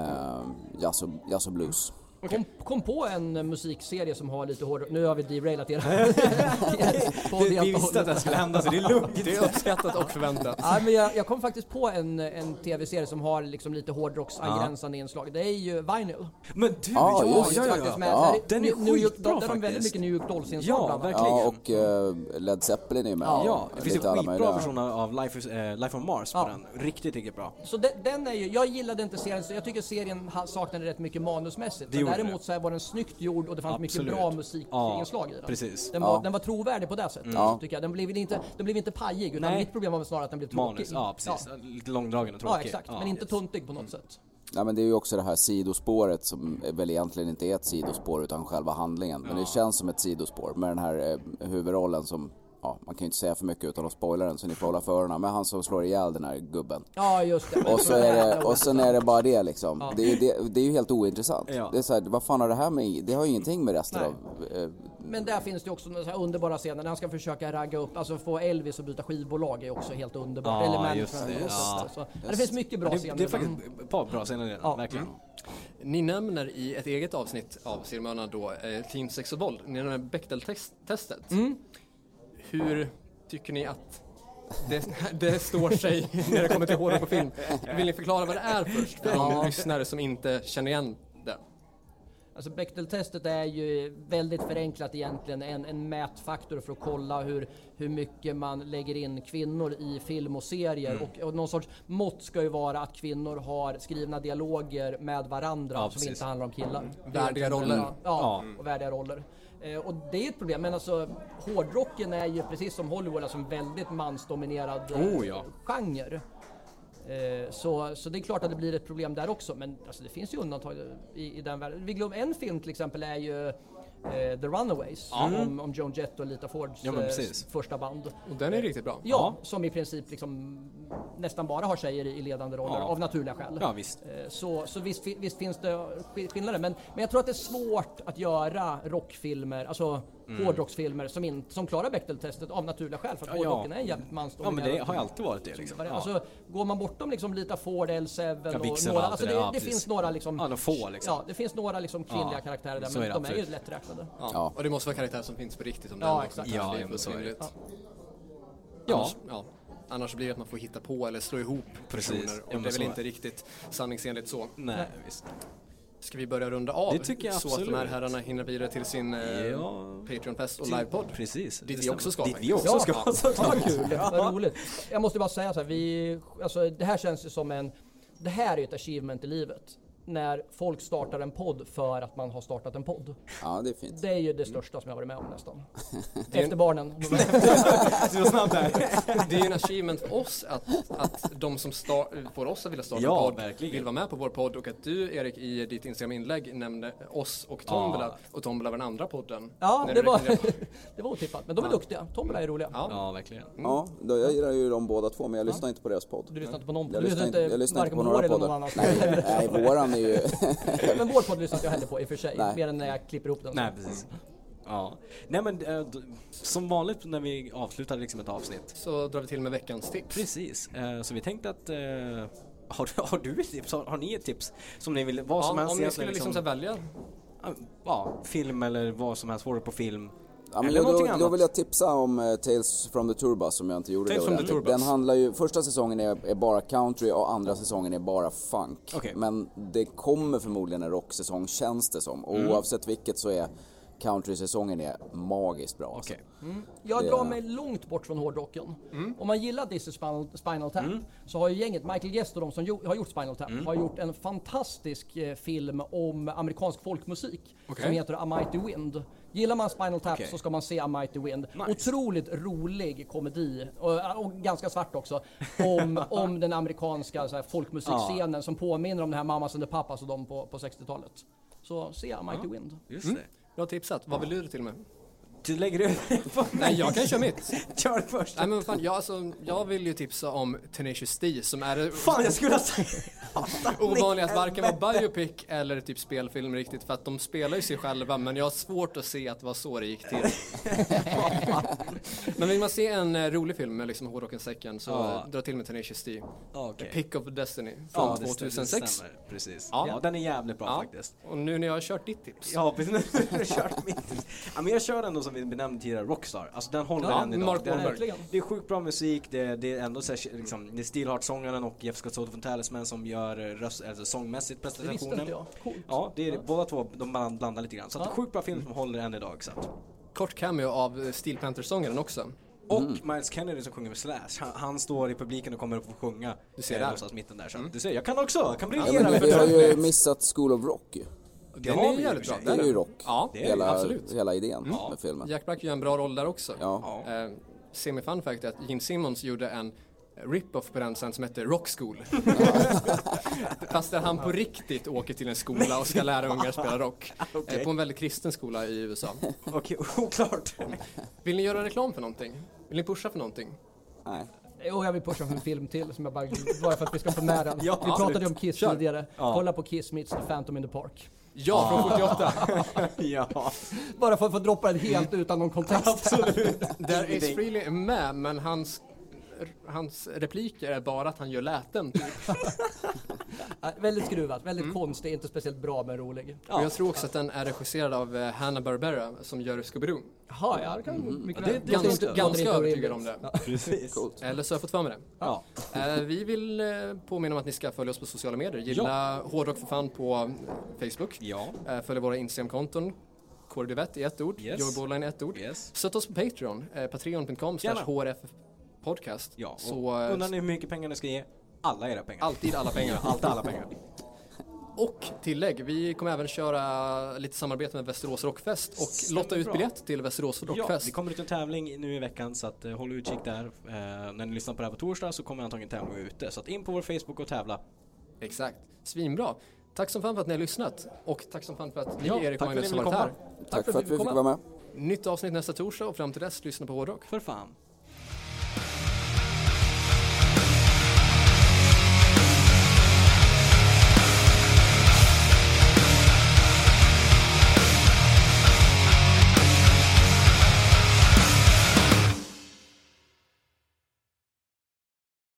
eh, jazz, och, jazz och blues. Kom, kom på en musikserie som har lite hårdare... Nu har vi derailat er. Vi, vi visste att det skulle hända så det är lugnt. Det är uppskattat och förväntat. Nej, men jag, jag kom faktiskt på en, en tv-serie som har liksom lite hårdrocksangränsande inslag. Det är ju Vinyl. Men du, Ja, ja, just ja, ja, Faktiskt ja. med, Ja. Den är New York, skitbra Där har de väldigt mycket New York Dolls-inslag Ja, verkligen. Ja, och eh, Led Zeppelin är ju med. Ja, det finns ju skitbra versioner av Life, is, eh, Life on Mars på Ja. den. Riktigt, riktigt bra. Så de, den är ju, jag gillade inte serien, så jag tycker serien saknade rätt mycket manusmässigt. Det gjorde däremot så här var den snyggt gjord och det fanns Absolut. mycket bra musikinslag i den. precis. Den var, Ja. den var trovärdig på det sättet, Ja. tycker jag. Den blev inte, den blev inte pajig, utan Nej. mitt problem var snarare att den blev tråkig. Manus, ja precis. Lite långdragen och Ja, tråkig. exakt. Men inte tuntig på något sätt. Nej men det är ju också det här sidospåret som väl egentligen inte är ett sidospår utan själva handlingen. Men det känns som ett sidospår med den här eh, huvudrollen som, ja man kan ju inte säga för mycket utan att spoila den så ni får hålla för öronen. Men han som slår ihjäl den här gubben. Ja, just det. Och så är det, och sen är det bara det liksom. Ja. Det, är, ju- det, det är ju helt ointressant. Ja. Det är så här, vad fan har det här med, det har ju ingenting med resten Nej. av... Eh, Men där finns det också några underbara scener när han ska försöka ragga upp, alltså få Elvis att byta skivbolag är också helt underbart. Ja, Eller just det, och ja. så. Så, ja, det finns mycket bra Det, scener. det är faktiskt ett par bra scener redan, Ja. verkligen. Ni nämner i ett eget avsnitt av Seriemördarna då eh, Team Sex och Våld, ni nämner Bechdel-testet. Mm. Hur tycker ni att det, det står sig när det kommer till hårdrock på film? Vill ni förklara vad det är först för de lyssnare som inte känner igen det? Alltså Bechdel-testet är ju väldigt förenklat egentligen en, en mätfaktor för att kolla hur, hur mycket man lägger in kvinnor i film och serier. Mm. Och, och någon sorts mått ska ju vara att kvinnor har skrivna dialoger med varandra Ja, som precis. inte handlar om killar. Värdiga roller. Ja, ja, och värdiga roller. Eh, och det är ett problem, men alltså hårdrocken är ju precis som Hollywood alltså en väldigt mansdominerad eh, Oh, ja. genre. Eh, Så, så det är klart att det blir ett problem där också, men alltså, det finns ju undantag i, i den världen. Vi glömmer en film till exempel är ju eh, The Runaways om, om Joan Jett och Lita Fords Ja, eh, precis. första band. Och den är riktigt bra. Ja, som i princip liksom nästan bara har tjejer i, i ledande roller Ja. av naturliga skäl. Ja, visst. Eh, Så, så visst, visst finns det sk- skillnader, men, men jag tror att det är svårt att göra rockfilmer, alltså hårdrocksfilmer som, in, som klarar Bechdel-testet av naturliga skäl, för att Mm. Ja, ja. hårdrocken är en jävligt Ja mansdominerad. men det har ju alltid varit det liksom. Ja. Alltså, går man bortom liksom Lita Ford, L7 Ja, och några, allt alltså det det, ja, det finns några liksom, Ja, några få, liksom. Ja, det finns några liksom kvinnliga Ja, karaktärer där, men är de det är ju absolut. lätträknade. Ja. Ja. Och det måste vara karaktärer som finns på riktigt om Ja, exakt. Ja, Det är så är det. Ja. Ja. Annars blir det att man får hitta på eller slå ihop Precis. personer. Ja, Och det är väl är inte riktigt sanningsenligt så. Nej, visst. Ska vi börja runda av? Det tycker jag Så att de här absolut. herrarna hinner vidare till sin eh, Ja. Patreon-fest och livepodd. Precis. Dit det vi också ska Dit vi också Ja. ska. Vad kul, vad roligt. Jag måste bara säga så här, vi, alltså, det här känns ju som en, det här är ju ett achievement i livet. När folk startar en podd för att man har startat en podd. ja, det är fint. Det är ju det största som jag varit med om nästan. Efter barnen. Där. Det är ju en achievement för oss att, att de som får oss att vilja starta Ja, en podd verkligen. vill vara med på vår podd och att du Erik i ditt Instagram-inlägg nämnde oss och Tombola Ja. och Tombola var den andra podden. Ja, det var, det var otippat. Men de är duktiga. Tombola är roliga. Ja. Ja, verkligen. Ja, då, jag gillar ju dem båda två men jag lyssnar inte på deras podd. Du lyssnar inte på någon Jag Du lyssnar inte, jag lyssnar inte på några poddar. nej, våran är ju... Men vår podd lyssnar inte jag heller på i och för sig. Nej. Mer än när jag klipper ihop den. Nej, precis. Ja. Nej men eh, d- som vanligt när vi avslutar liksom ett avsnitt. Så drar vi till med veckans tips. Precis. Eh, så vi tänkte att eh, har, du- har du ett tips? Har, har ni ett tips? Som ni vill, vad som Ja, helst om ni egentligen skulle liksom så här välja Ja, film eller vad som helst, hårdrock på film. Ja, men Eller någonting då, annat. då vill jag tipsa om eh, Tales from the Tourbus som jag inte gjorde Tales då. from the Den, Tourbus. den handlar ju, första säsongen är, är bara country och andra säsongen är bara funk. Okej. Men det kommer förmodligen en rocksäsong känns det som. Och Mm. oavsett vilket så är country-säsongen är magiskt bra. alltså. Okej. Jag Det- drar mig långt bort från hårdrocken. Om man gillar This is Spinal, Spinal Tap så har ju gänget, Michael Guest och de som har gjort Spinal Tap, har gjort en fantastisk eh, film om amerikansk folkmusik som Okej. heter A Mighty Wind. Gillar man Spinal Tap Okej. så ska man se A Mighty Wind. Nice. Otroligt rolig komedi och, och ganska svart också. Om, om den amerikanska så här, folkmusikscenen som påminner om den här Mamas and the Papas och de på, på 60-talet. Så se A Mighty Wind. Just det. Bra tipsat. Vad vill du till med? Du lägger över på mig. Nej, jag kan köra mitt. Kör först. Nej men fan, jag, alltså, jag vill ju tipsa om Tenacious D som är Fan, jag skulle ha sagt... ovanliga att varken vara biopic eller typ spelfilm riktigt för att de spelar ju sig själva men jag har svårt att se att det var så det gick till. men vill man se en eh, rolig film med liksom hårdrocken säcken så Ja. eh, dra till med Tenacious D. Okej. Pick of Destiny från Ja, det stämmer, 2006. Det stämmer, precis. Ja. Ja. den är jävligt bra Ja. faktiskt. Och nu när jag har kört ditt tips. Ja, precis. Nu har kört mitt. Ja, men jag kör ändå som vi benämnde tidigare, Rockstar. Alltså den håller Ja, än idag. Mark det, är, det är sjukt bra musik, det, det är ändå så här, liksom, det är Steelheart-sångaren och Jeff Scott Soto från Talisman som gör eh, röst, alltså, sångmässigt Det visste inte jag. Coolt. Ja, det är båda två, de bland- blandar lite grann. Så att Ja. sjukt bra film som håller än idag. Så att. Kort cameo av eh, Steel Panther-sångaren också. Och Miles Kennedy som sjunger med Slash, han, han står i publiken och kommer upp och sjunga. Du ser eh, där. Någonstans mitten där. Så att du ser, jag kan också, jag kan Ja, briljera men med vi har ju missat School of Rock ju. Den har är vi jävligt bra. Det är ju rock. Ja, Det är hela, absolut. hela idén Ja. med filmen. Jack Black gör en bra roll där också. Ja. Ja. Eh, Semi-fun fact är att Gene Simmons gjorde en rip-off på den sen som hette Rock School. Fast där han på riktigt åker till en skola och ska lära ungar spela rock. Okej. Eh, på en väldigt kristen skola i USA. Okej, oklart. Vill ni göra reklam för någonting? Vill ni pusha för någonting? Nej. Jo, jag vill pusha för en film till som jag bara, bara för att vi ska få med den. Ja, vi pratade absolut. om Kiss Kör. tidigare. Ja. Kolla på Kiss meets the Phantom in the Park. Ja, från 78. ja. Bara för att få droppa den helt utan någon kontext. Absolut. Där. Ace Frehley är med, men hans, hans repliker är bara att han gör läten. Typ. Ja, väldigt skruvat, väldigt konstig, inte speciellt bra men rolig. Och jag tror också att den är regisserad av eh, Hanna Barbera som gör Scooby-Doo. Jaha, ja det kan mycket Ja, det- det Ganska, inte- ganska övertygad om det. Precis. Coolt. Eller så har jag fått för mig det. Ja. Eh, vi vill eh, påminna om att ni ska följa oss på sociala medier. Gilla Hårdrock för fan på eh, Facebook. Ja. Eh, följ våra Instagramkonton. Kårdivett i ett ord. Yes. Borderline i ett ord. Yes. Stötta oss på Patreon. Eh, Patreon.com slash Gärna. HRF podcast. Ja, och Så eh, undrar ni hur mycket pengar ni ska ge? Alla era pengar. alltid alla pengar. Allt alla pengar. Och tillägg, vi kommer även köra lite samarbete med Västerås Rockfest och Stämmer lotta ut bra. biljett till Västerås Ja, Rockfest. det kommer ut en tävling nu i veckan så att eh, håll utkik där. Eh, när ni lyssnar på det här på torsdag så kommer antagligen tävlingen ute. Så att in på vår Facebook och tävla. Exakt. Svinbra. Tack som fan för att ni har lyssnat och tack som fan för att ni Ja, Erik tack och för att Magnus ni har ville varit här. Tack för att vi fick vara med. Nytt avsnitt nästa torsdag och fram till dess lyssna på Hårdrock. För fan.